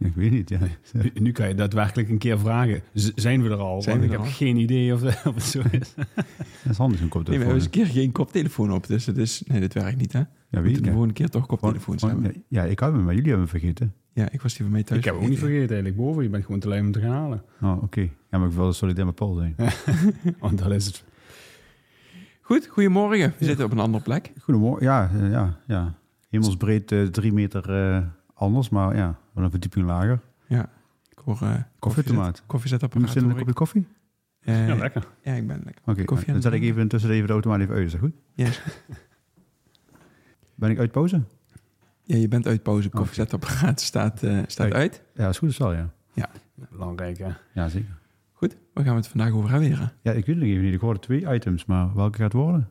Ik weet niet, ja. Nu, nu kan je daadwerkelijk een keer vragen. Z- zijn we er al? Zijn Want we ik er heb al? geen idee of, of het zo is. Dat is handig, een Nee, we hebben eens een keer geen koptelefoon op, dus het is... Nee, dit werkt niet, hè? Ja, We weet hè. volgende keer toch koptelefoons Want- hebben. Ja, ik had hem, maar jullie hebben hem vergeten. Ja, ik was die van mij thuis ik heb hem ook niet vergeten eigenlijk boven. Je bent gewoon te lui om te gaan halen. Oh, oké. Ja, maar ik wil solidair met Paul zijn. Want dat is het. Goed, goedemorgen. We zitten op een andere plek. Goedemorgen. Ja, ja, ja. Hemelsbreed eh, drie meter eh, anders, maar ja, een verdieping lager. Ik hoor uh, Koffietomaat. koffiezetapparaat. Zit er een kopje koffie? Eh, Ja, lekker. ja, ik ben lekker. Oké, Koffie dan zet ik even intussen even de automaat even uit. Is dat goed? Ja, Ben ik uit pauze? Ja, je bent uit pauze. Koffiezetapparaat staat, eh, staat Uit. uit. Ja, is goed is wel, ja. Belangrijk, hè? Ja, zeker. Goed, waar gaan we het vandaag over hebben? Ja, ik weet het nog even niet. Ik hoorde twee items, maar welke gaat het worden?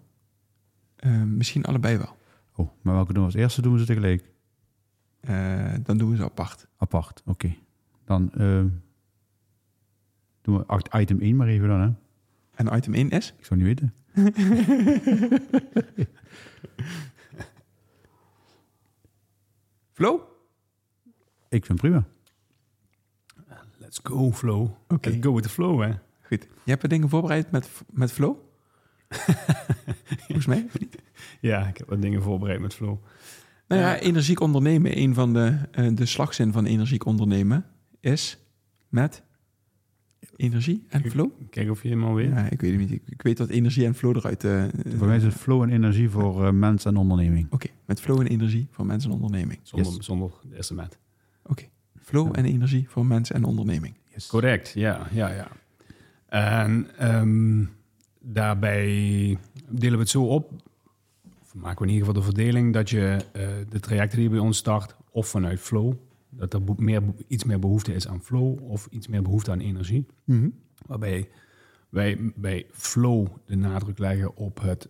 Misschien allebei wel. Oh, maar welke doen we als eerste? Doen we ze tegelijk? Dan doen we ze apart. Apart, oké. Dan eh, doen we acht- item 1 maar even dan, hè. En item 1 is? Ik zou niet weten. Flow? Ik vind prima. Let's go, flow. Oké. Let's go with the flow, hè? Goed. Je hebt er dingen voorbereid met, met Flow? Volgens mij. Ja, ik heb wat dingen voorbereid met flow. Nou ja, energiek ondernemen. Een van de, eh, de slagzin van energiek ondernemen is met energie en flow. Kijk of je helemaal weet. Ja, ik weet het niet. Ik, ik weet dat energie en flow eruit... eh, eh, Voor mij is het flow en energie voor eh, mens en onderneming. Oké, met flow en energie voor mensen en onderneming. Zonder, Yes. zonder de eerste met. Oké, flow en energie voor mensen en onderneming. Yes. Correct, ja, ja, ja. En ehm, daarbij delen we het zo op, maken we in ieder geval de verdeling, dat je eh, de trajecten die bij ons start, of vanuit flow, dat er meer, iets meer behoefte is aan flow, of iets meer behoefte aan energie. Waarbij wij bij flow de nadruk leggen op, het,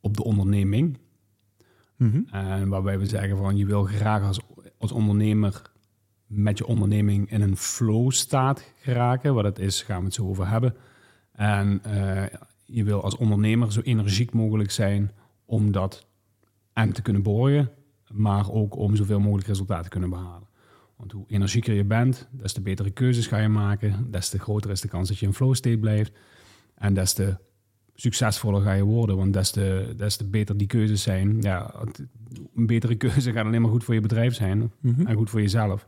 op de onderneming. Mhm. En waarbij we zeggen van je wil graag als, als ondernemer met je onderneming in een flow staat geraken. Wat het is, gaan we het zo over hebben. En eh, je wil als ondernemer zo energiek mogelijk zijn om dat en te kunnen borgen, maar ook om zoveel mogelijk resultaten te kunnen behalen. Want hoe energieker je bent, des te betere keuzes ga je maken, des te groter is de kans dat je in flow state blijft. En des te succesvoller ga je worden, want des te, des te beter die keuzes zijn. Ja, een betere keuze gaat alleen maar goed voor je bedrijf zijn Mhm. en goed voor jezelf.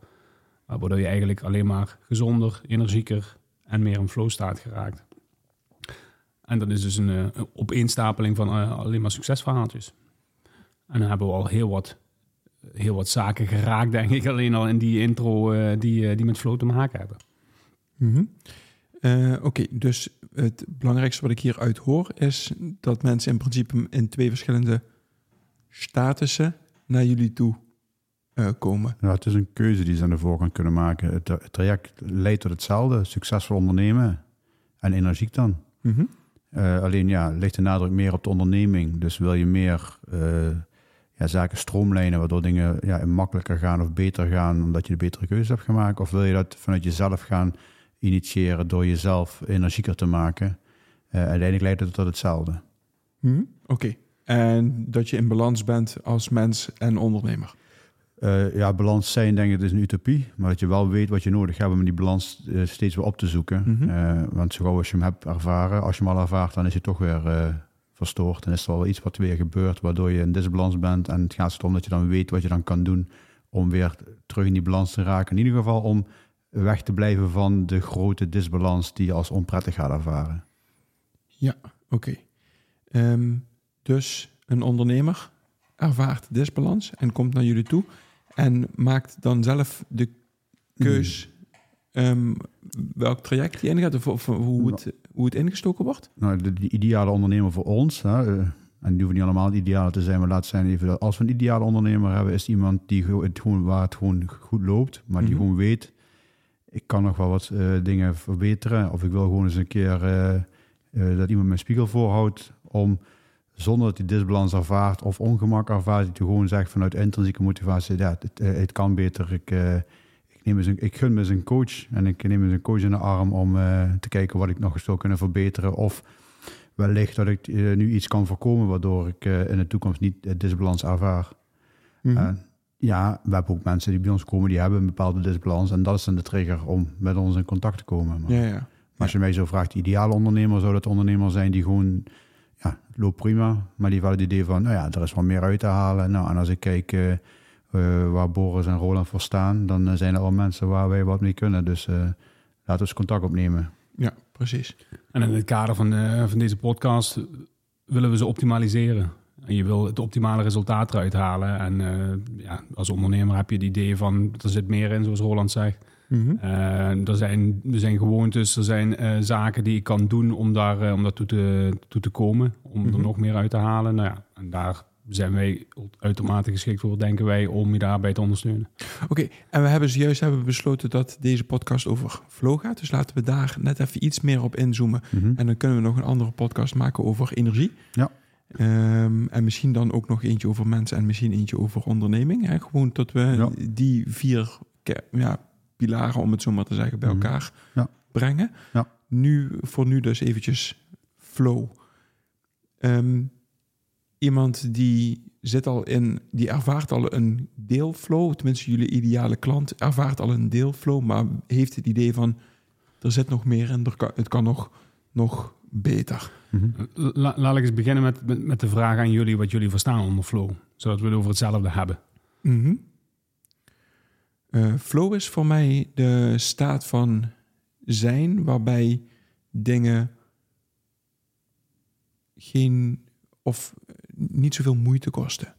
Uh, Waardoor je eigenlijk alleen maar gezonder, energieker en meer in flow staat geraakt. En dat is dus een, eh, een opeenstapeling van eh, alleen maar succesverhaaltjes. En dan hebben we al heel wat, heel wat zaken geraakt, denk ik, alleen al in die intro eh, die, eh, die met flow te maken hebben. Mhm. Eh, Oké, dus het belangrijkste wat ik hieruit hoor is dat mensen in principe in twee verschillende statussen naar jullie toe eh, komen. Nou, het is een keuze die ze aan de voorkant kunnen maken. Het, het traject leidt tot hetzelfde. Succesvol ondernemen en energiek dan. Mhm. Eh, alleen ja, ligt de nadruk meer op de onderneming. Dus wil je meer eh, ja, zaken stroomlijnen, waardoor dingen ja, makkelijker gaan of beter gaan, omdat je de betere keuze hebt gemaakt? Of wil je dat vanuit jezelf gaan initiëren door jezelf energieker te maken? Eh, uiteindelijk leidt het tot hetzelfde. Mhm. Oké, en dat je in balans bent als mens en ondernemer. Eh, ja, balans zijn, denk ik, is een utopie. Maar dat je wel weet wat je nodig hebt om die balans eh, steeds weer op te zoeken. Mhm. Eh, want zo gauw als je hem hebt ervaren, als je hem al ervaart, dan is je toch weer verstoord. Dan is er wel iets wat weer gebeurt, waardoor je in disbalans bent. En het gaat erom dat je dan weet wat je dan kan doen om weer terug in die balans te raken. In ieder geval om weg te blijven van de grote disbalans die je als onprettig gaat ervaren. Ja, oké. Ehm, dus een ondernemer ervaart disbalans en komt naar jullie toe en maakt dan zelf de keus ehm, welk traject hij ingaat of, of hoe, het, hoe het ingestoken wordt? Nou, de, de ideale ondernemer voor ons, hè, eh, en die hoeven niet allemaal de ideale te zijn, maar laat zijn even als we een ideale ondernemer hebben, is iemand die het gewoon, waar het gewoon goed loopt, maar die Mhm. gewoon weet, ik kan nog wel wat eh, dingen verbeteren, of ik wil gewoon eens een keer eh, dat iemand mijn spiegel voorhoudt om zonder dat hij disbalans ervaart of ongemak ervaart, dat hij gewoon zegt vanuit intrinsieke motivatie, ja, het, eh, het kan beter, ik, eh, ik, neem eens een, ik gun me eens een coach en ik neem eens een coach in de arm om eh, te kijken wat ik nog eens zou kunnen verbeteren of wellicht dat ik nu iets kan voorkomen waardoor ik in de toekomst niet disbalans ervaar. Mhm. Ja, we hebben ook mensen die bij ons komen, die hebben een bepaalde disbalans. En dat is dan de trigger om met ons in contact te komen. Maar, ja, ja. maar als je mij zo vraagt, de ideale ondernemer, zou dat ondernemer zijn die gewoon, ja, het loopt prima. Maar die wel het idee van, nou ja, er is wel meer uit te halen. Nou, en als ik kijk eh, eh, waar Boris en Roland voor staan, dan eh, zijn er wel mensen waar wij wat mee kunnen. Dus eh, laten we eens contact opnemen. ja, precies. En in het kader van, eh, van deze podcast willen we ze optimaliseren. En je wil het optimale resultaat eruit halen. En eh, ja, als ondernemer heb je het idee van, er zit meer in, zoals Roland zegt. Mhm. Eh, er, zijn, er zijn gewoontes, er zijn eh, zaken die ik kan doen om daar, eh, om daar toe, te, toe te komen. Om Mhm. er nog meer uit te halen. Nou ja, en daar zijn wij uitermate geschikt voor, denken wij, om je daarbij te ondersteunen. Oké, en we hebben zojuist hebben we besloten dat deze podcast over flow gaat. Dus laten we daar net even iets meer op inzoomen. Mhm. En dan kunnen we nog een andere podcast maken over energie. Ja. Ehm, en misschien dan ook nog eentje over mensen en misschien eentje over onderneming. Hè? Gewoon dat we Ja. die vier ja, pilaren, om het zo maar te zeggen, bij Mhm. elkaar Ja. brengen. Ja. Nu, voor nu dus eventjes flow. Ehm, iemand die zit al in, die ervaart al een deelflow. Tenminste, jullie ideale klant ervaart al een deelflow, maar heeft het idee van er zit nog meer en er kan, het kan nog, nog beter. Mhm. La- laat ik eens beginnen met, met, met de vraag aan jullie wat jullie verstaan onder flow. Zodat we het over hetzelfde hebben. Mhm. Eh, flow is voor mij de staat van zijn waarbij dingen geen of niet zoveel moeite kosten.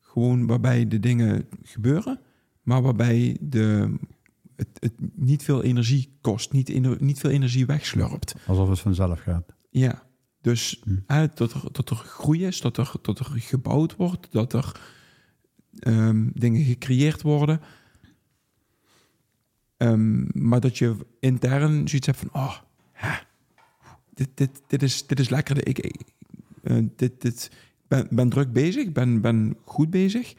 Gewoon waarbij de dingen gebeuren, maar waarbij de, het, het niet veel energie kost, niet, niet veel energie wegslurpt. Alsof het vanzelf gaat. Ja, dus Hm. eh, dat, er, dat er groei is, dat er, dat er gebouwd wordt, dat er ehm, dingen gecreëerd worden. Ehm, maar dat je intern zoiets hebt van, oh, hè, dit, dit, dit, is, dit is lekker. Ik, ik eh, dit, dit, ben, ben druk bezig, ben, ben goed bezig.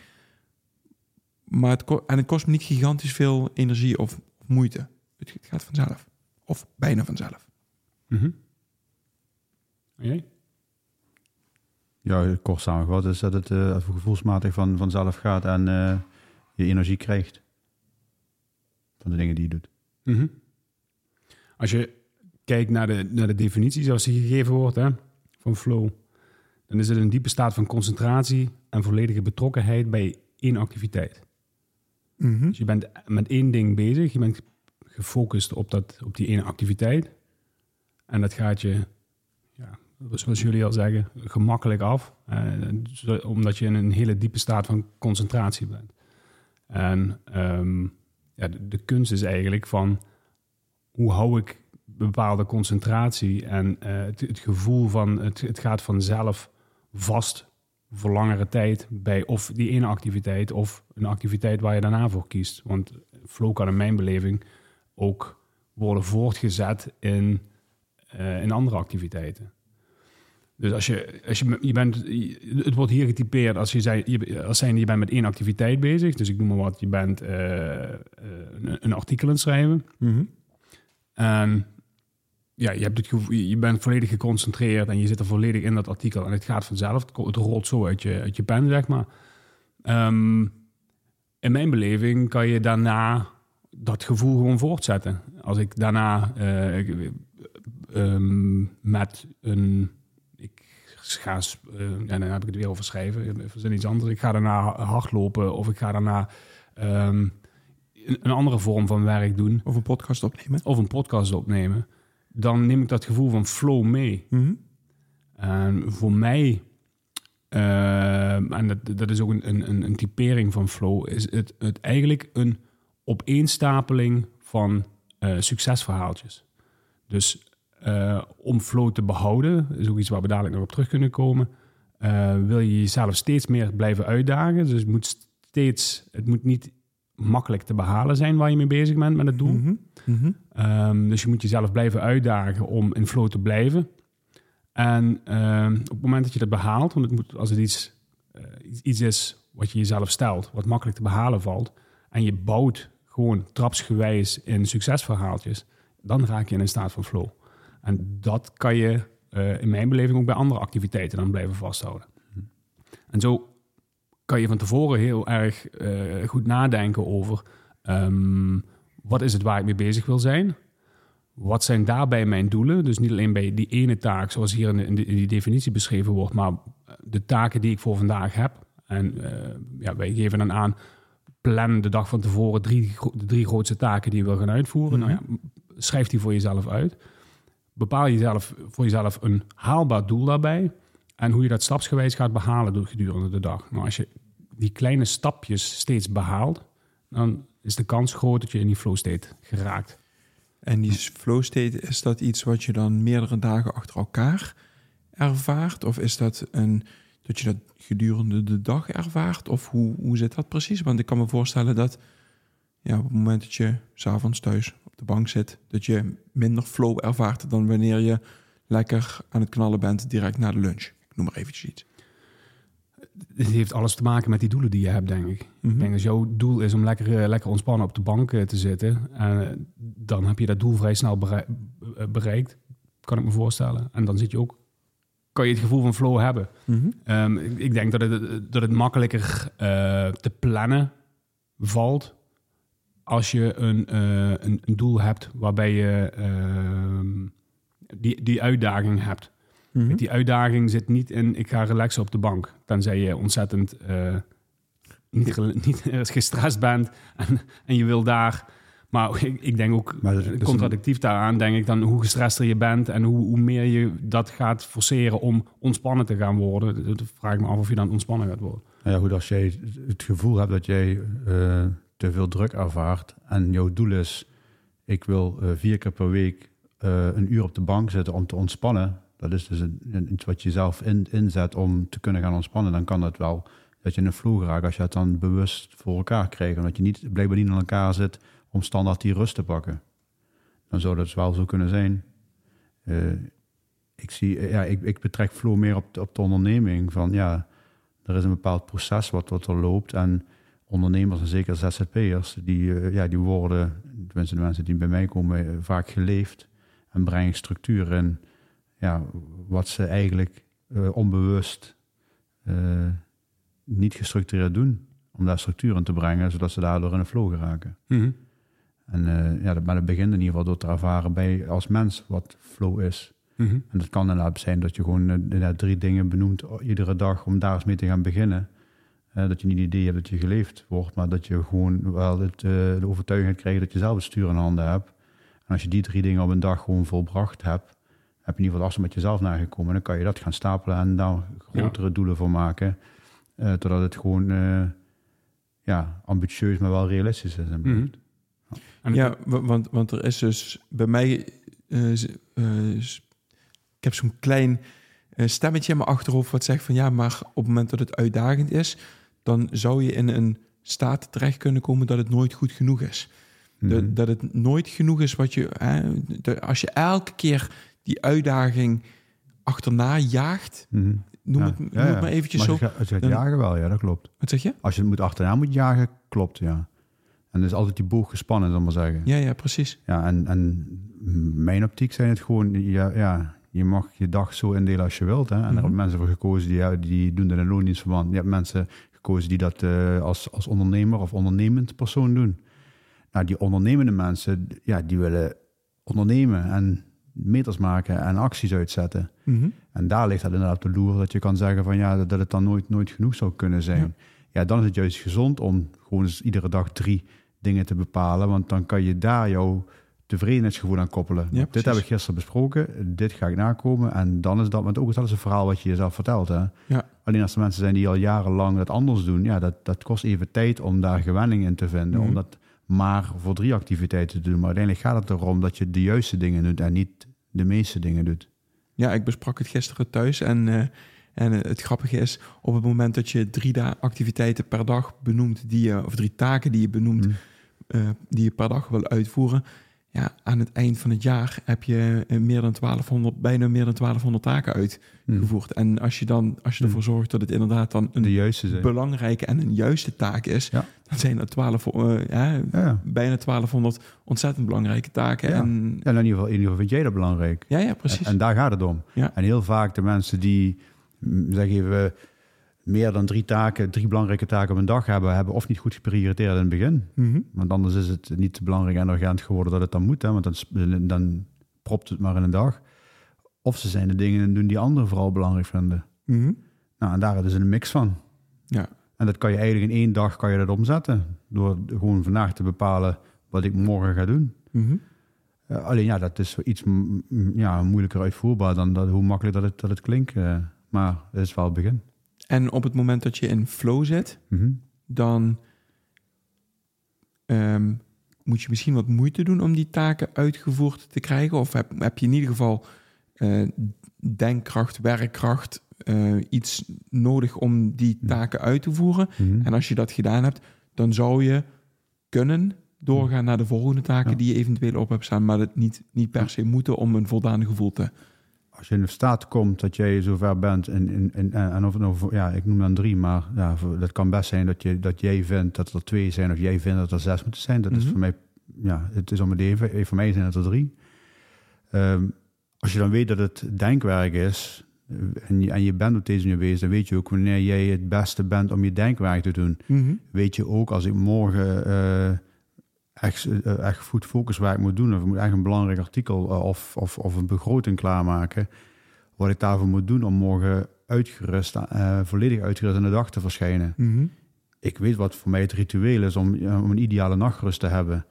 Maar het, en het kost me niet gigantisch veel energie of moeite. Het, gaat vanzelf. Of bijna vanzelf. Mhm. En jij? Ja, kort samengevat is dat het eh, gevoelsmatig van, vanzelf gaat en eh, je energie krijgt. Van de dingen die je doet. Mhm. Als je kijkt naar de, naar de definitie zoals die gegeven wordt hè, van flow, dan is het een diepe staat van concentratie en volledige betrokkenheid bij één activiteit. Mhm. Dus je bent met één ding bezig, je bent gefocust op, dat, op die ene activiteit. En dat gaat je, ja, zoals jullie al zeggen, gemakkelijk af. eh, omdat je in een hele diepe staat van concentratie bent. En ehm, ja, de, kunst is eigenlijk van hoe hou ik bepaalde concentratie en eh, het, het gevoel van het, het gaat vanzelf vast voor langere tijd bij of die ene activiteit of een activiteit waar je daarna voor kiest. Want flow kan in mijn beleving ook worden voortgezet in, eh, in andere activiteiten. Dus als je, als je, je bent, het wordt hier getypeerd als je zei, je, als zijn je bent met één activiteit bezig. Dus ik noem maar wat, je bent eh, eh, een, een artikel aan het schrijven. Mhm. En ja, je, hebt het gevoel, je bent volledig geconcentreerd en je zit er volledig in dat artikel. En het gaat vanzelf, het rolt zo uit je, uit je pen, zeg maar. Ehm, in mijn beleving kan je daarna dat gevoel gewoon voortzetten. Als ik daarna ehm, met een... Ga... ja, dan heb ik het weer over schrijven. Verzin iets anders. Ik ga daarna hardlopen of ik ga daarna... ehm, een een andere vorm van werk doen Of een podcast opnemen. of een podcast opnemen, dan neem ik dat gevoel van flow mee. Mhm. En voor mij, eh, en dat, dat is ook een, een, een typering van flow, is het, het eigenlijk een opeenstapeling van eh, succesverhaaltjes. Dus eh, om flow te behouden, is ook iets waar we dadelijk nog op terug kunnen komen, eh, wil je jezelf steeds meer blijven uitdagen. Dus het moet steeds, het moet niet makkelijk te behalen zijn waar je mee bezig bent met het doel. Mhm. Mhm. Ehm, dus je moet jezelf blijven uitdagen om in flow te blijven. En ehm, op het moment dat je dat behaalt, want het moet, als het iets, eh, iets, iets is wat je jezelf stelt, wat makkelijk te behalen valt, en je bouwt gewoon trapsgewijs in succesverhaaltjes, dan raak je in een staat van flow. En dat kan je eh, in mijn beleving ook bij andere activiteiten dan blijven vasthouden. En zo kan je van tevoren heel erg eh, goed nadenken over ehm, wat is het waar ik mee bezig wil zijn. Wat zijn daarbij mijn doelen? Dus niet alleen bij die ene taak, zoals hier in, de- in, die definitie beschreven wordt, maar de taken die ik voor vandaag heb. En eh, ja, wij geven dan aan, plan de dag van tevoren drie, de drie grootste taken die je wil gaan uitvoeren. Nou ja, schrijf die voor jezelf uit. Bepaal jezelf, voor jezelf een haalbaar doel daarbij. En hoe je dat stapsgewijs gaat behalen gedurende de dag. Nou, als je die kleine stapjes steeds behaalt, dan is de kans groot dat je in die flow state geraakt. En die flow state, is dat iets wat je dan meerdere dagen achter elkaar ervaart? Of is dat een, dat je dat gedurende de dag ervaart? Of hoe, hoe zit dat precies? Want ik kan me voorstellen dat ja, op het moment dat je s'avonds thuis de bank zit, dat je minder flow ervaart dan wanneer je lekker aan het knallen bent direct na de lunch. Ik noem maar eventjes iets. Het heeft alles te maken met die doelen die je hebt, denk ik. Mhm. Ik denk dat jouw doel is om lekker, eh, lekker ontspannen op de bank eh, te zitten. En eh, dan heb je dat doel vrij snel berei- bereikt, kan ik me voorstellen. En dan zit je ook, kan je het gevoel van flow hebben. Mhm. Ehm, ik, ik denk dat het, dat het makkelijker te plannen valt als je een, eh, een, een doel hebt waarbij je ehm, die, die uitdaging hebt. Mhm. Die uitdaging zit niet in ik ga relaxen op de bank. Tenzij je ontzettend eh, niet, niet gestrest bent en, en je wil daar. Maar ik, ik denk ook, Maar contradictief daaraan, denk ik dan hoe gestrester je bent en hoe, hoe meer je dat gaat forceren om ontspannen te gaan worden. Dat vraag ik me af of je dan ontspannen gaat worden. Nou ja, goed, als jij het gevoel hebt dat jij eh, te veel druk ervaart en jouw doel is, ik wil eh, vier keer per week eh, een uur op de bank zitten om te ontspannen, dat is dus een, iets wat je zelf in, inzet om te kunnen gaan ontspannen, dan kan dat wel dat je in een flow raakt als je het dan bewust voor elkaar krijgt. Omdat je niet, blijkbaar niet aan elkaar zit om standaard die rust te pakken. Dan zou dat wel zo kunnen zijn. Eh, ik, zie, ja, ik, ik betrek flow meer op, de- op de onderneming. Van ja, er is een bepaald proces wat, wat er loopt. En ondernemers en zeker ZZP'ers, die, eh, ja, die worden, tenminste de mensen die bij mij komen, eh, vaak geleefd. En brengen structuur in ja, wat ze eigenlijk eh, onbewust niet gestructureerd doen. Om daar structuur in te brengen, zodat ze daardoor in een flow geraken. En eh, ja, dat, maar dat begint in ieder geval door te ervaren bij als mens wat flow is. En dat kan inderdaad zijn dat je gewoon drie dingen benoemt iedere dag om daar eens mee te gaan beginnen. Eh, dat je niet het idee hebt dat je geleefd wordt, maar dat je gewoon wel het, eh, de overtuiging krijgt dat je zelf het stuur in handen hebt. En als je die drie dingen op een dag gewoon volbracht hebt, heb je in ieder geval afstand met jezelf nagekomen. Dan kan je dat gaan stapelen en daar grotere doelen voor maken. eh, totdat het gewoon eh, ja, ambitieus, maar wel realistisch is. En. En Ja, wa- want, want er is dus bij mij... eh, eh, ik heb zo'n klein eh, stemmetje in mijn achterhoofd wat zegt van... ja, maar op het moment dat het uitdagend is... dan zou je in een staat terecht kunnen komen dat het nooit goed genoeg is. Dat- Mhm. Dat het nooit genoeg is wat je... hè, de- als je elke keer die uitdaging achterna jaagt... Mhm. Noem, Ja, het, noem ja, het ja. maar eventjes Maar zo. gaat Dan- jagen wel, ja, dat klopt. Wat zeg je? Als je het moet achterna moet jagen, klopt, ja. En er is altijd die boog gespannen, zal maar zeggen. Ja, ja, precies. Ja, en, en mijn optiek zijn het gewoon, ja, ja, je mag je dag zo indelen als je wilt. Hè? En er Mhm. hebben mensen voor gekozen die, die doen dat in loondienstverband. Je hebt mensen gekozen die dat eh, als, als ondernemer of ondernemend persoon doen. Nou, die ondernemende mensen, ja, die willen ondernemen en meters maken en acties uitzetten. Mhm. En daar ligt dat inderdaad de loer dat je kan zeggen van ja, dat, het dan nooit, nooit genoeg zou kunnen zijn. Ja. dan is het juist gezond om gewoon eens iedere dag drie dingen te bepalen, want dan kan je daar jouw tevredenheidsgevoel aan koppelen. Ja, dit precies. heb ik gisteren besproken, dit ga ik nakomen. En dan is dat, want ook is dat is een verhaal wat je jezelf vertelt. Hè? Ja. Alleen als er mensen zijn die al jarenlang het anders doen, ja, dat, dat kost even tijd om daar gewenning in te vinden. Mhm. Om dat maar voor drie activiteiten te doen. Maar uiteindelijk gaat het erom dat je de juiste dingen doet en niet de meeste dingen doet. Ja, ik besprak het gisteren thuis en, eh, en het grappige is, op het moment dat je drie activiteiten per dag benoemt, die je, of drie taken die je benoemt, Mhm. eh, die je per dag wil uitvoeren, ja, aan het eind van het jaar heb je eh, meer dan 1200, bijna meer dan 1200 taken uitgevoerd. En als je dan, als je Mhm. ervoor zorgt dat het inderdaad dan een De juiste zijn. belangrijke en een juiste taak is, Ja. dan zijn er 12, eh, ja, Ja. bijna 1200 ontzettend belangrijke taken. Ja. En, Ja, in, ieder geval, in ieder geval vind jij dat belangrijk. ja, ja, precies. En, en daar gaat het om. En heel vaak de mensen die, mm, zeg even, meer dan drie taken, drie belangrijke taken op een dag hebben, hebben of niet goed geprioriteerd in het begin. Mhm. Want anders is het niet belangrijk en urgent geworden dat het dan moet. Hè? Want dan, dan propt het maar in een dag. Of ze zijn de dingen doen die anderen vooral belangrijk vinden. Mhm. Nou, en daar is een mix van. Ja. En dat kan je eigenlijk in één dag kan je dat omzetten. Door gewoon vandaag te bepalen wat ik morgen ga doen. Mhm. Eh, alleen ja, dat is iets mm, mm, ja, moeilijker uitvoerbaar dan dat, hoe makkelijk dat het, dat het klinkt. eh. maar het is wel het begin. En op het moment dat je in flow zit, Mhm. dan ehm, moet je misschien wat moeite doen om die taken uitgevoerd te krijgen. Of heb, heb je in ieder geval eh, denkkracht, werkkracht, eh, iets nodig om die taken uit te voeren. Mhm. En als je dat gedaan hebt, dan zou je kunnen doorgaan naar de volgende taken Ja. die je eventueel op hebt staan, maar het niet, niet per se moeten om een voldaan gevoel te. Als je in de staat komt dat jij zover bent, en, en, en, en of het nou, ja, ik noem dan drie, maar ja, dat kan best zijn dat, je, dat jij vindt dat er twee zijn, of jij vindt dat er zes moeten zijn. Dat is Mhm. voor mij, ja, het is om het even. Voor mij zijn het er drie. Ehm, als je dan weet dat het denkwerk is, eh, en je, en je bent op deze manier bezig, dan weet je ook wanneer jij het beste bent om je denkwerk te doen. weet je ook als ik morgen eh, echt, eh, echt goed focuswerk moet doen, of ik moet echt een belangrijk artikel eh, of, of, of een begroting klaarmaken, wat ik daarvoor moet doen om morgen uitgerust, eh, volledig uitgerust aan de dag te verschijnen. Mhm. Ik weet wat voor mij het ritueel is om, eh, om een ideale nachtrust te hebben.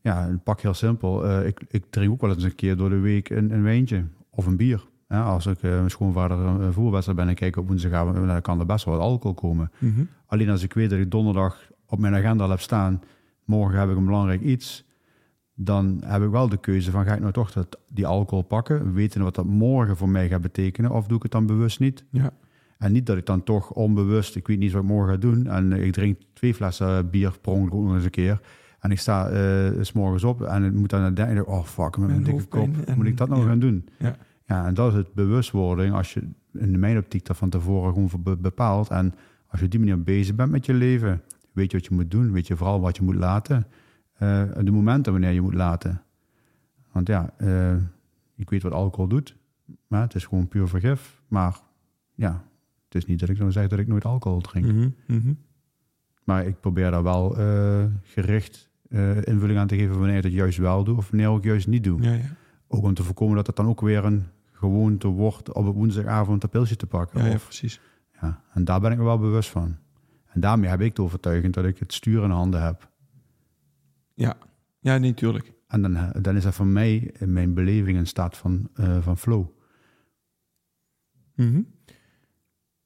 Ja, een pak heel simpel. Eh, ik, ik drink ook wel eens een keer door de week een, een wijntje of een bier. Ja, als ik eh, mijn schoonvader een voerwedstrijd ben en kijk op woensdagavond, dan kan er best wel wat alcohol komen. Mhm. Alleen als ik weet dat ik donderdag op mijn agenda al heb staan, morgen heb ik een belangrijk iets, dan heb ik wel de keuze van ga ik nou toch dat, die alcohol pakken, weten wat dat morgen voor mij gaat betekenen, of doe ik het dan bewust niet? Ja. En niet dat ik dan toch onbewust, ik weet niet wat ik morgen ga doen, en ik drink twee flessen bier per ongeluk nog eens een keer, en ik sta eh, s morgens op en ik moet dan denken, oh fuck, met mijn dikke kop, en- moet ik dat nou ja. gaan doen? Ja. Ja, en dat is het bewustwording als je in mijn optiek dat van tevoren gewoon bepaalt. En als je op die manier bezig bent met je leven, weet je wat je moet doen, weet je vooral wat je moet laten. eh, de momenten wanneer je moet laten. Want ja, eh, ik weet wat alcohol doet, maar het is gewoon puur vergif. Maar ja, het is niet dat ik zou zeggen dat ik nooit alcohol drink. Mhm. Mhm. Maar ik probeer daar wel eh, gericht invulling aan te geven wanneer ik het juist wel doe of wanneer ik juist niet doe. Ja, ja. Ook om te voorkomen dat het dan ook weer een gewoonte wordt op een woensdagavond een pilsje te pakken. Ja, ja, precies. ja, en daar ben ik me wel bewust van. En daarmee heb ik de overtuiging dat ik het stuur in handen heb. Ja, ja nee, tuurlijk. En dan, dan is dat voor mij in mijn beleving een staat van, eh, van flow. Mhm.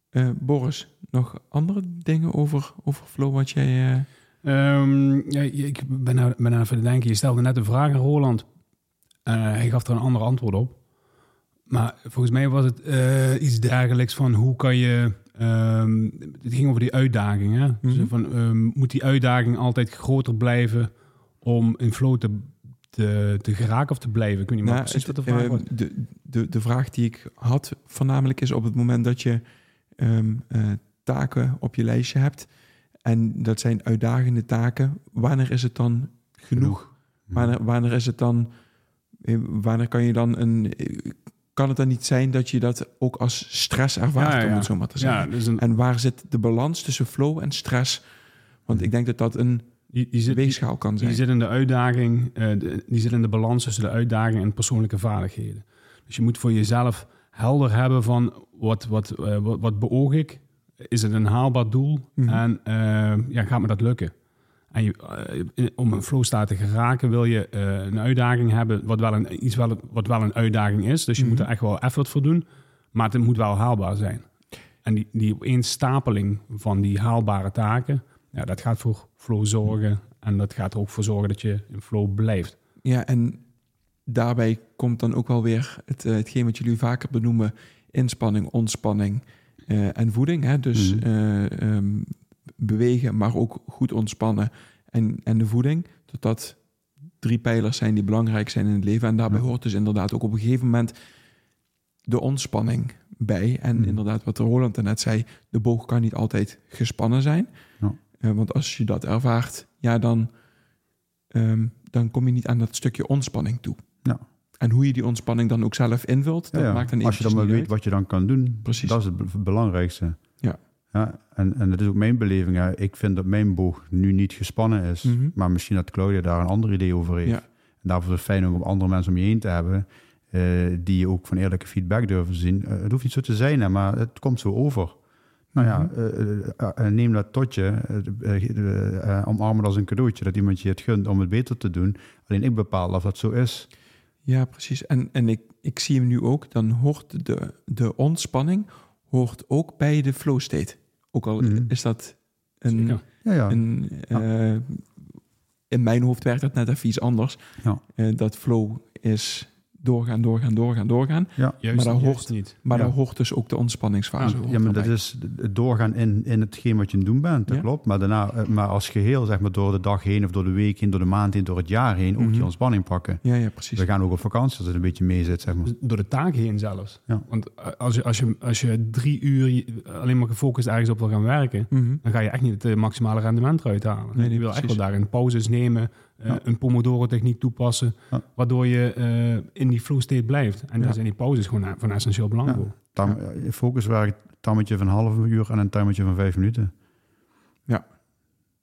Eh, Boris, nog andere dingen over, over flow wat jij... eh, Ehm, ja, ik ben nou, ben nou even te denken. Je stelde net een vraag aan Roland. Eh, hij gaf er een ander antwoord op. Maar volgens mij was het eh, iets dergelijks van hoe kan je... ehm, het ging over die uitdaging. Hè? Dus van, ehm, moet die uitdaging altijd groter blijven om in flow te, te, te geraken of te blijven? Ik weet niet nou, precies wat de vraag eh, was. de, de, de vraag die ik had voornamelijk is op het moment dat je ehm, eh, taken op je lijstje hebt... en dat zijn uitdagende taken, wanneer is het dan genoeg? Wanneer, wanneer is het dan... eh, Wanneer kan je dan een... Kan het dan niet zijn dat je dat ook als stress ervaart, Ja, ja, om het zo maar te zeggen? Ja, dus een, En waar zit de balans tussen flow en stress? Want ik denk dat dat een zit, weegschaal kan zijn. die zit in de uitdaging, eh, de- die zit in de balans tussen de uitdaging en persoonlijke vaardigheden. Dus je moet voor jezelf helder hebben van wat, wat, eh, wat, wat beoog ik? Is het een haalbaar doel? Mhm. En eh, ja, gaat me dat lukken? En je, eh, om een flow staat te geraken wil je eh, een uitdaging hebben, wat wel een, iets wel, wat wel een uitdaging is. Dus je moet er echt wel effort voor doen, maar het moet wel haalbaar zijn. En die, die opeenstapeling van die haalbare taken, ja, dat gaat voor flow zorgen. En dat gaat er ook voor zorgen dat je in flow blijft. Ja, en daarbij komt dan ook wel weer het, eh, hetgeen wat jullie vaker benoemen: inspanning, ontspanning en voeding. Hè? Dus Mhm. eh, ehm, bewegen, maar ook goed ontspannen en, en de voeding. Dat dat drie pijlers zijn die belangrijk zijn in het leven. En daarbij Ja. hoort dus inderdaad ook op een gegeven moment de ontspanning bij. En Mhm. inderdaad, wat Roland net zei, de boog kan niet altijd gespannen zijn. Ja. Eh, want als je dat ervaart, ja, dan, ehm, dan kom je niet aan dat stukje ontspanning toe. Ja. En hoe je die ontspanning dan ook zelf invult, dat maakt dan Als je dan maar weet uit. wat je dan kan doen, Precies. dat is het be- belangrijkste. Ja. en, en dat is ook mijn beleving. Hè. Ik vind dat mijn boog nu niet gespannen is. Mhm. Maar misschien dat Claudia daar een ander idee over heeft. Ja. En daarvoor is het fijn om andere mensen om je heen te hebben... eh, die je ook van eerlijke feedback durven zien. Eh, het hoeft niet zo te zijn, hè, maar het komt zo over. Nou ja, Mhm. eh, neem dat tot je. omarm het als een cadeautje. Dat iemand je het gunt om het beter te doen. Alleen ik bepaal of dat zo is. Ja, precies. En, en ik, ik zie hem nu ook, dan hoort de, de ontspanning hoort ook bij de flow state. Ook al Mhm. is dat een. Ja, ja. een eh, in mijn hoofd werkt dat net even iets anders. Ja. Eh, dat flow is doorgaan, doorgaan, doorgaan, doorgaan. ja. Juist, Maar daar juist hoort- niet. Maar Ja. daar hoort dus ook de ontspanningsfase. Ja, hoort Ja, maar dat is het doorgaan in, in hetgeen wat je aan het doen bent, dat Ja. klopt. Maar, daarna, eh, maar als geheel, zeg maar, door de dag heen of door de week heen, door de maand heen, door het jaar heen, ook Mhm. die ontspanning pakken. Ja, ja, precies. We gaan ook op vakantie als het een beetje mee zit, zeg maar. Door de taak heen zelfs. Ja. Want eh, als je, als, je, als je drie uur alleen maar gefocust ergens op wil gaan werken, Mhm. dan ga je echt niet het eh, maximale rendement eruit halen. Nee, nee, je wil echt precies. wel daarin pauzes nemen, Ja. een Pomodoro-techniek toepassen, Ja. waardoor je eh, in die flow state blijft. En Ja. daar zijn die pauzes gewoon eh, van essentieel belang Ja. voor. Tam, eh, Focus werkt een tammetje van een half uur en een tammetje van vijf minuten. Ja.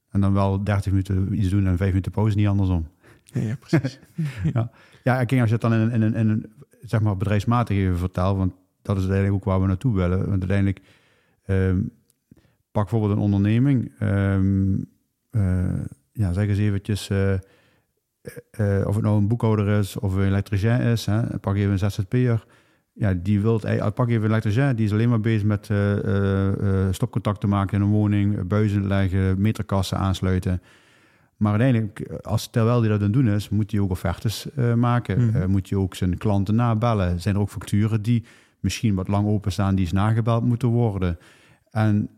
En dan wel 30 minuten iets doen en vijf minuten pauze, niet andersom. Ja, ja, precies. Ja, kijk, als je het dan in een, in een, in een zeg maar bedrijfsmatig even vertelt, want dat is uiteindelijk ook waar we naartoe willen. Want uiteindelijk, ehm, pak bijvoorbeeld een onderneming. ehm, eh, ja, zeg eens eventjes, eh, eh, of het nou een boekhouder is of een elektricien is. Hè, pak even een ZZP'er. Ja, die wilt, eh, pak even een elektricien, die is alleen maar bezig met eh, eh, eh, stopcontacten maken in een woning, buizen leggen, meterkassen aansluiten. Maar uiteindelijk, als terwijl hij dat aan het doen is, moet hij ook offertes eh, maken. Mhm. Eh, moet hij ook zijn klanten nabellen. Zijn er ook facturen die misschien wat lang openstaan, die eens nagebeld moeten worden. En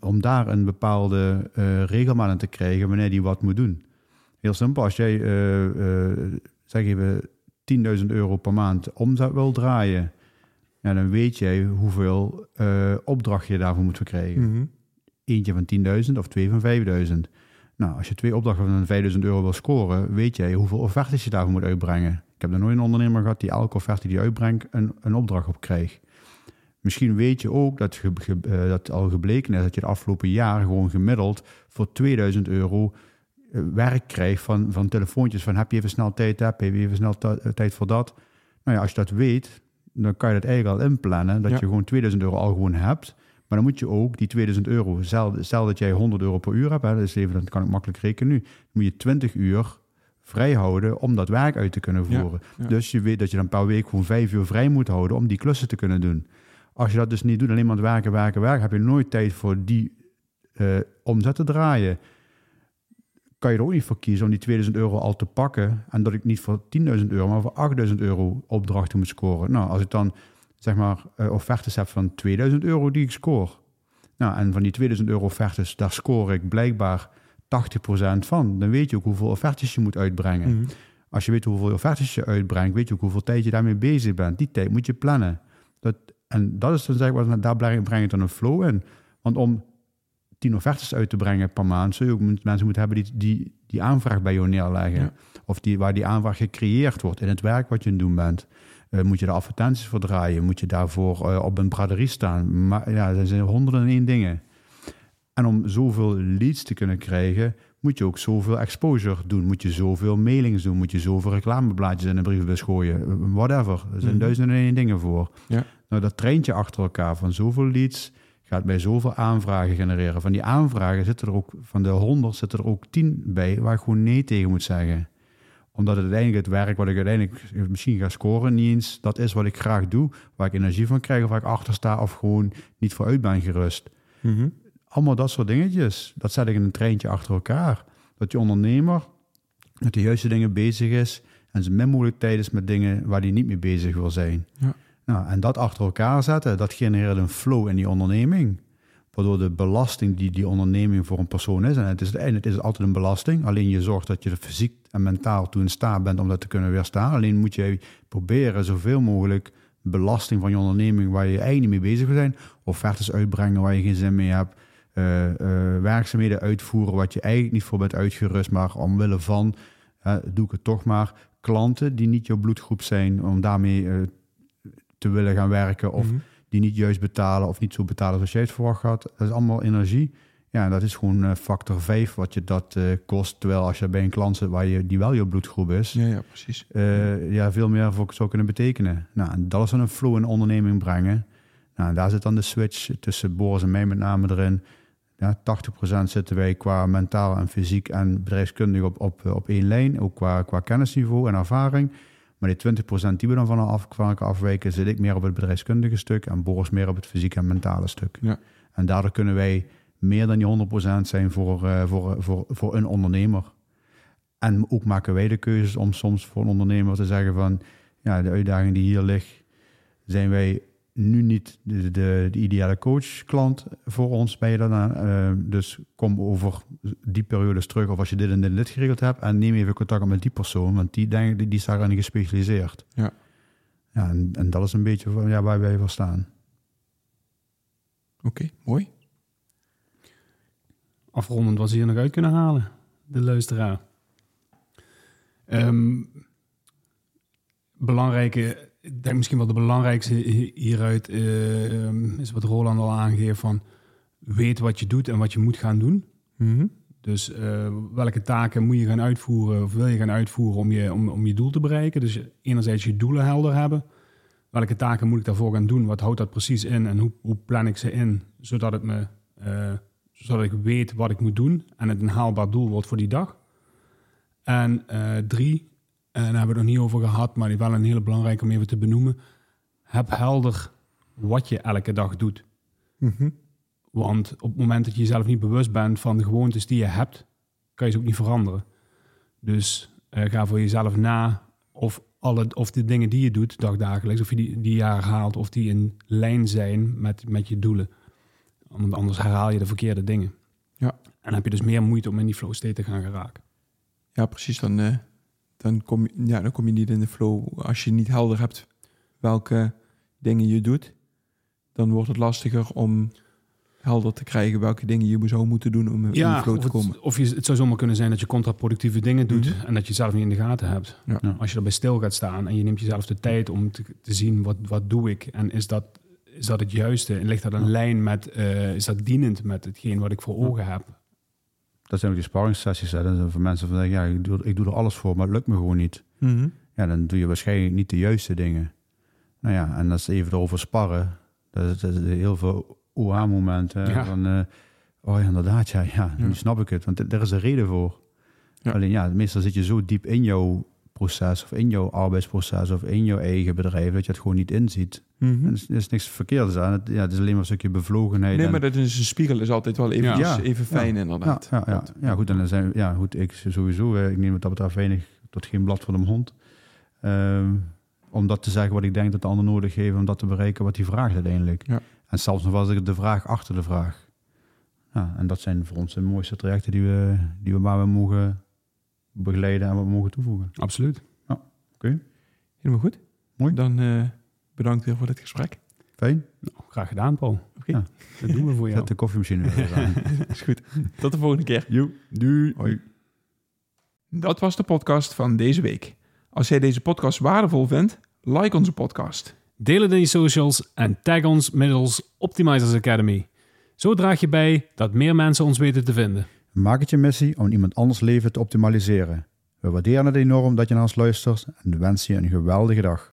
om daar een bepaalde eh regelmaat te krijgen wanneer hij wat moet doen. Heel simpel, als jij, eh, eh, zeg even, 10.000 euro per maand omzet wil draaien, ja, dan weet jij hoeveel opdracht je daarvoor moet verkrijgen Mhm. eentje van 10.000 of twee van 5.000. Nou, als je twee opdrachten van 5.000 euro wil scoren, weet jij hoeveel offertes je daarvoor moet uitbrengen. Ik heb nog nooit een ondernemer gehad die elke offerte die uitbrengt een, een opdracht op krijgt. Misschien weet je ook dat, ge, ge- eh, dat al gebleken is dat je de afgelopen jaar gewoon gemiddeld voor 2000 euro eh, werk krijgt van, van telefoontjes van heb je even snel tijd, heb je even snel eh, tijd voor dat. Nou ja, als je dat weet, dan kan je dat eigenlijk al inplannen, dat Ja. je gewoon 2000 euro al gewoon hebt. Maar dan moet je ook die 2000 euro, stel, stel dat jij 100 euro per uur hebt, hè, dus even, dat kan ik makkelijk rekenen nu, dan moet je 20 uur vrijhouden om dat werk uit te kunnen voeren. ja. Dus je weet dat je dan per week gewoon vijf uur vrij moet houden om die klussen te kunnen doen. Als je dat dus niet doet, alleen maar werken, werken, werken, heb je nooit tijd voor die eh, omzet te draaien. Kan je er ook niet voor kiezen om die 2000 euro al te pakken en dat ik niet voor 10.000 euro, maar voor 8000 euro opdrachten moet scoren. Nou, als ik dan zeg maar eh, offertes heb van 2000 euro die ik scoor. Nou, en van die 2000 euro offertes, daar score ik blijkbaar 80% van. Dan weet je ook hoeveel offertes je moet uitbrengen. Mhm. Als je weet hoeveel offertes je uitbrengt, weet je ook hoeveel tijd je daarmee bezig bent. Die tijd moet je plannen. Dat, en dat is dan zeg maar, daar breng je dan een flow in. Want om tien offertes uit te brengen per maand, zul je ook mensen moeten hebben die, die die aanvraag bij jou neerleggen. Ja. Of die, waar die aanvraag gecreëerd wordt in het werk wat je aan het doen bent. Eh, moet je daar advertenties voor draaien? Moet je daarvoor eh, op een braderie staan? Maar ja, er zijn honderden en één dingen. En om zoveel leads te kunnen krijgen, moet je ook zoveel exposure doen. Moet je zoveel mailings doen. Moet je zoveel reclameblaadjes in de brievenbus gooien. Whatever. Er zijn Mhm. duizenden en één dingen voor. Ja. Nou, dat traint je achter elkaar van zoveel leads gaat mij zoveel aanvragen genereren. Van die aanvragen zitten er ook, van de 100 zitten er ook 10 bij waar ik gewoon nee tegen moet zeggen. Omdat het uiteindelijk het werk wat ik uiteindelijk misschien ga scoren, niet eens dat is wat ik graag doe, waar ik energie van krijg of waar ik achter sta of gewoon niet vooruit ben gerust. Mhm. Allemaal dat soort dingetjes. Dat zet ik in een treintje achter elkaar. Dat je ondernemer met de juiste dingen bezig is en zo min mogelijk tijd is met dingen waar hij niet mee bezig wil zijn. Ja. Nou, en dat achter elkaar zetten, dat genereert een flow in die onderneming. Waardoor de belasting die die onderneming voor een persoon is, en het is, het is altijd een belasting, alleen je zorgt dat je er fysiek en mentaal toe in staat bent om dat te kunnen weerstaan. Alleen moet je proberen zoveel mogelijk belasting van je onderneming waar je eigenlijk niet mee bezig wil zijn, offertes uitbrengen waar je geen zin mee hebt, eh, eh, werkzaamheden uitvoeren wat je eigenlijk niet voor bent uitgerust, maar omwille van, doe ik het toch maar, klanten die niet jouw bloedgroep zijn, om daarmee eh, te willen gaan werken of Mhm. die niet juist betalen of niet zo betalen zoals jij het verwacht had. Dat is allemaal energie. Ja, dat is gewoon eh, factor 5 wat je dat eh, kost. Terwijl als je bij een klant zit waar je, die wel je bloedgroep is, Ja, ja, precies. eh, ja, veel meer voor zou kunnen betekenen. Nou, en dat is dan een flow in de onderneming brengen. Nou, en daar zit dan de switch tussen Boris en mij met name erin. Ja, 80% zitten wij qua mentaal en fysiek en bedrijfskundig op, op, op één lijn. Ook qua, qua kennisniveau en ervaring. Maar die 20% die we dan van af, afwijken, zit ik meer op het bedrijfskundige stuk en Boris meer op het fysieke en mentale stuk. Ja. En daardoor kunnen wij meer dan die 100% zijn voor, eh, voor, voor, voor een ondernemer. En ook maken wij de keuzes om soms voor een ondernemer te zeggen van... ja, de uitdaging die hier ligt, zijn wij nu niet de, de, de ideale coach-klant voor ons. Ben je dan, eh, dus kom over die periodes terug of als je dit en dit, dit geregeld hebt... en neem even contact op met die persoon, want die, denk, die, die is daarin gespecialiseerd. Ja. Ja, en, en dat is een beetje van, ja, waar wij voor staan. Oké, mooi. afrondend wat ze hier nog uit kunnen halen, de luisteraar. Ehm, belangrijke, denk misschien wel de belangrijkste hi- hieruit eh, ehm, is wat Roland al aangeeft van weet wat je doet en wat je moet gaan doen. Mhm. Dus eh, welke taken moet je gaan uitvoeren of wil je gaan uitvoeren om je, om, om je doel te bereiken? Dus enerzijds je doelen helder hebben. Welke taken moet ik daarvoor gaan doen? Wat houdt dat precies in en hoe, hoe plan ik ze in? Zodat, het me, eh, zodat ik weet wat ik moet doen en het een haalbaar doel wordt voor die dag. En drie, en daar hebben we het nog niet over gehad, maar die wel een hele belangrijke om even te benoemen. Heb helder wat je elke dag doet. Mhm. Want op het moment dat je jezelf niet bewust bent van de gewoontes die je hebt, kan je ze ook niet veranderen. Dus eh, ga voor jezelf na of, alle, of de dingen die je doet dagdagelijks, of je die, die je herhaalt, of die in lijn zijn met, met je doelen. Want anders herhaal je de verkeerde dingen. Ja. En dan heb je dus meer moeite om in die flow state te gaan geraken. Ja, precies. Dan, eh, dan, kom je, ja, dan kom je niet in de flow. Als je niet helder hebt welke dingen je doet, dan wordt het lastiger om helder te krijgen welke dingen je zou moeten doen om in de flow te komen. het, of je, het zou zomaar kunnen zijn dat je contraproductieve dingen doet Mhm. en dat je het zelf niet in de gaten hebt. Ja. Als je erbij stil gaat staan en je neemt jezelf de tijd om te, te zien wat, wat doe ik en is dat, is dat het juiste en ligt dat in Ja. lijn met, eh, is dat dienend met hetgeen wat ik voor Ja. ogen heb. Dat zijn ook die sparringssessies. Hè. Dat zijn voor mensen van, ja, ik doe, ik doe er alles voor, maar het lukt me gewoon niet. Mhm. Ja, dan doe je waarschijnlijk niet de juiste dingen. Nou ja, en dat is even erover sparren. Dat is, dat is heel veel OA-momenten. Ja. Van, eh, oh ja, inderdaad, ja, ja, Ja. nu snap ik het. Want er is een reden voor. Ja. Alleen ja, meestal zit je zo diep in jouw proces... of in jouw arbeidsproces of in jouw eigen bedrijf... dat je het gewoon niet inziet. Mhm. Er, is, is niks verkeerds aan. Het, ja, het is alleen maar een stukje bevlogenheid. Nee, en- maar dat is een spiegel is altijd wel even, Ja. even fijn inderdaad. ja, ja, ja. ja, goed. En dan zijn, ja, goed, ik sowieso, ik neem wat dat betreft weinig tot geen blad voor de mond. Ehm, om dat te zeggen wat ik denk dat de ander nodig heeft om dat te bereiken wat hij vraagt uiteindelijk. Ja. En zelfs nog was ik de vraag achter de vraag. Ja, en dat zijn voor ons de mooiste trajecten die we, die we waar we mogen begeleiden en wat we mogen toevoegen. Absoluut. Helemaal goed. Mooi. Dan eh, bedankt weer voor dit gesprek. Fijn. Nou, graag gedaan, Paul. Oké. Ja. Dat doen we voor jou. Zet de koffiemachine weer aan. is goed. Tot de volgende keer. Joe. Doei. Hoi. Dat was de podcast van deze week. Als jij deze podcast waardevol vindt, like onze podcast. Deel het in je socials en tag ons middels Optimizers Academy. Zo draag je bij dat meer mensen ons weten te vinden. Maak het je missie om iemand anders leven te optimaliseren. We waarderen het enorm dat je naar ons luistert en wensen je een geweldige dag.